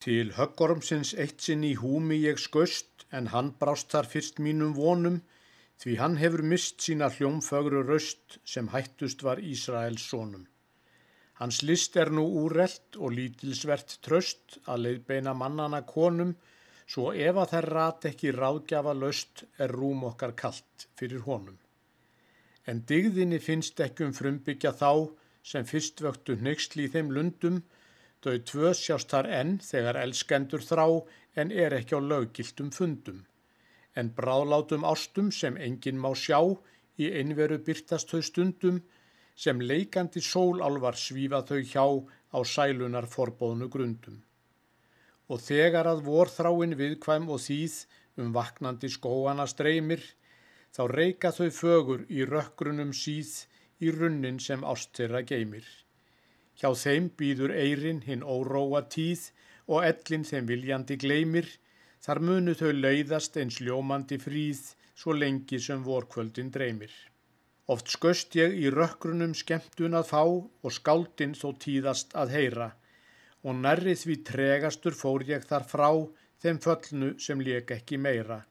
Til höggormsins eitt sinn í húmi ég skust, en hann brást þar fyrst mínum vonum, því hann hefur mist sína hljómfögru röst sem hættust var Ísraels sónum. Hans list er nú úrelt og lítilsvert tröst að leiðbeina mannana konum, svo ef að þær rat ekki ráðgjafa löst er rúm okkar kallt fyrir honum. En digðinni finnst ekki um frumbyggja þá sem fyrst vöktu neyksli í þeim lundum, Þau tvö sjást þar enn þegar elskendur þrá en er ekki á löggiltum fundum. En bráðlátum ástum sem enginn má sjá í einveru byrtast þau stundum sem leikandi sólálvar svífa þau hjá á sælunar forbóðnu grundum. Og þegar að vorþráin viðkvæm og þýð um vaknandi skóana streymir, þá reyka þau fögur í rökkrunum síð í runnin sem ást þeirra geymir. Hjá þeim býður eirin hinn óróa tíð og ellin þeim viljandi gleymir, þar munu þau lauðast eins ljómandi fríð svo lengi sem vorkvöldin dreymir. Oft skust ég í rökkrunum skemmtun að fá og skáldin þó tíðast að heyra og nærrið því tregastur fór ég þar frá þeim föllnu sem leik ekki meira.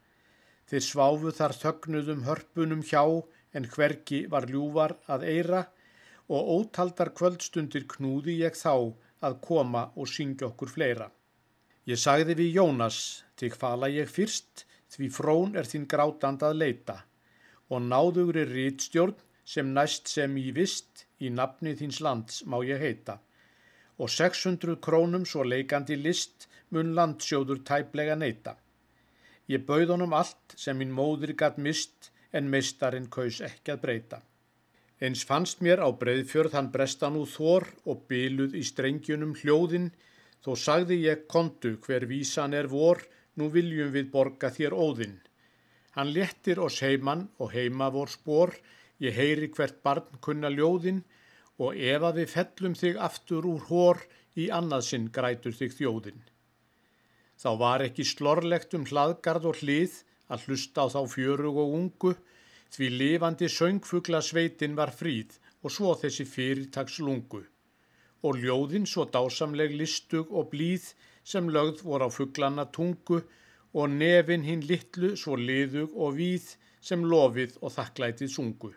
Þeir sváfu þar þögnuðum hörpunum hjá en hverki var ljúvar að eira og ótaldar kvöldstundir knúði ég þá að koma og syngja okkur fleira. Ég sagði við Jónas, til hvala ég fyrst, því frón er þín grátand að leita, og náðugri rítstjórn sem næst sem í vist í nafni þíns lands má ég heita, og 600 krónum svo leikandi list mun landsjóður tæplega neyta. Ég bauð honum allt sem minn móður gatt mist en meistarinn kaus ekki að breyta. Eins fannst mér á breyðfjörð hann brestan úr þór og byluð í strengjunum hljóðin, þó sagði ég kontu hver vísan er vor, nú viljum við borga þér óðinn. Hann léttir oss heimann og heima vor spór, ég heyri hvert barn kunna ljóðin og ef að við fellum þig aftur úr hór, í annaðsinn grætur þig þjóðin. Þá var ekki slorlegt um hlaðgard og hlið að hlusta á þá fjörug og ungu, Því lifandi söngfugla sveitin var fríð og svo þessi fyrirtags lungu. Og ljóðin svo dásamleg listug og blíð sem lögð voru á fuglana tungu og nefin hinn litlu svo liðug og víð sem lofið og þakklætið sungu.